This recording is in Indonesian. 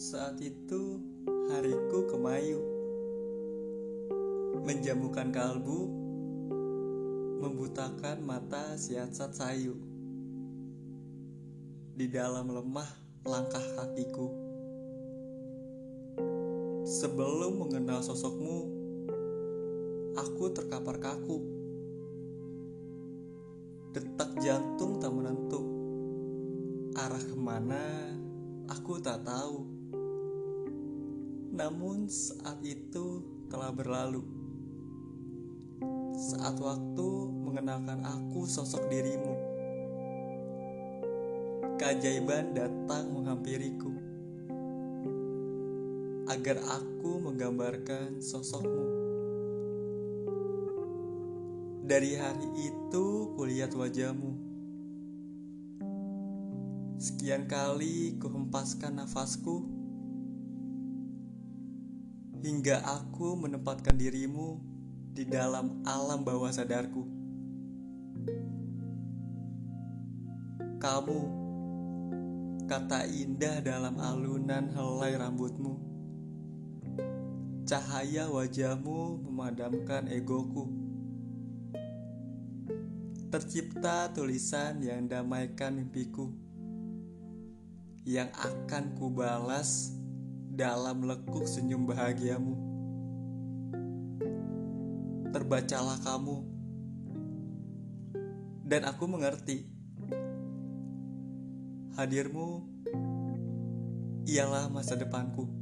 Saat itu hariku kemayu. Menjamukan kalbu Membutakan mata siasat sayu. Di dalam lemah langkah kakiku. Sebelum mengenal sosokmu Aku terkapar kaku. Detak jantung tak menentu. Arah ke mana aku tak tahu Namun saat itu telah berlalu. Saat waktu mengenalkan aku sosok dirimu. Keajaiban datang menghampiriku. Agar aku menggambarkan sosokmu. Dari hari itu kulihat wajahmu. Sekian kali kuhempaskan nafasku hingga aku menempatkan dirimu di dalam alam bawah sadarku. Kamu kata indah dalam alunan helai rambutmu. Cahaya wajahmu memadamkan egoku tercipta tulisan yang damaikan mimpiku yang akan kubalas dalam lekuk senyum bahagiamu. Terbacalah kamu, dan aku mengerti hadirmu ialah masa depanku.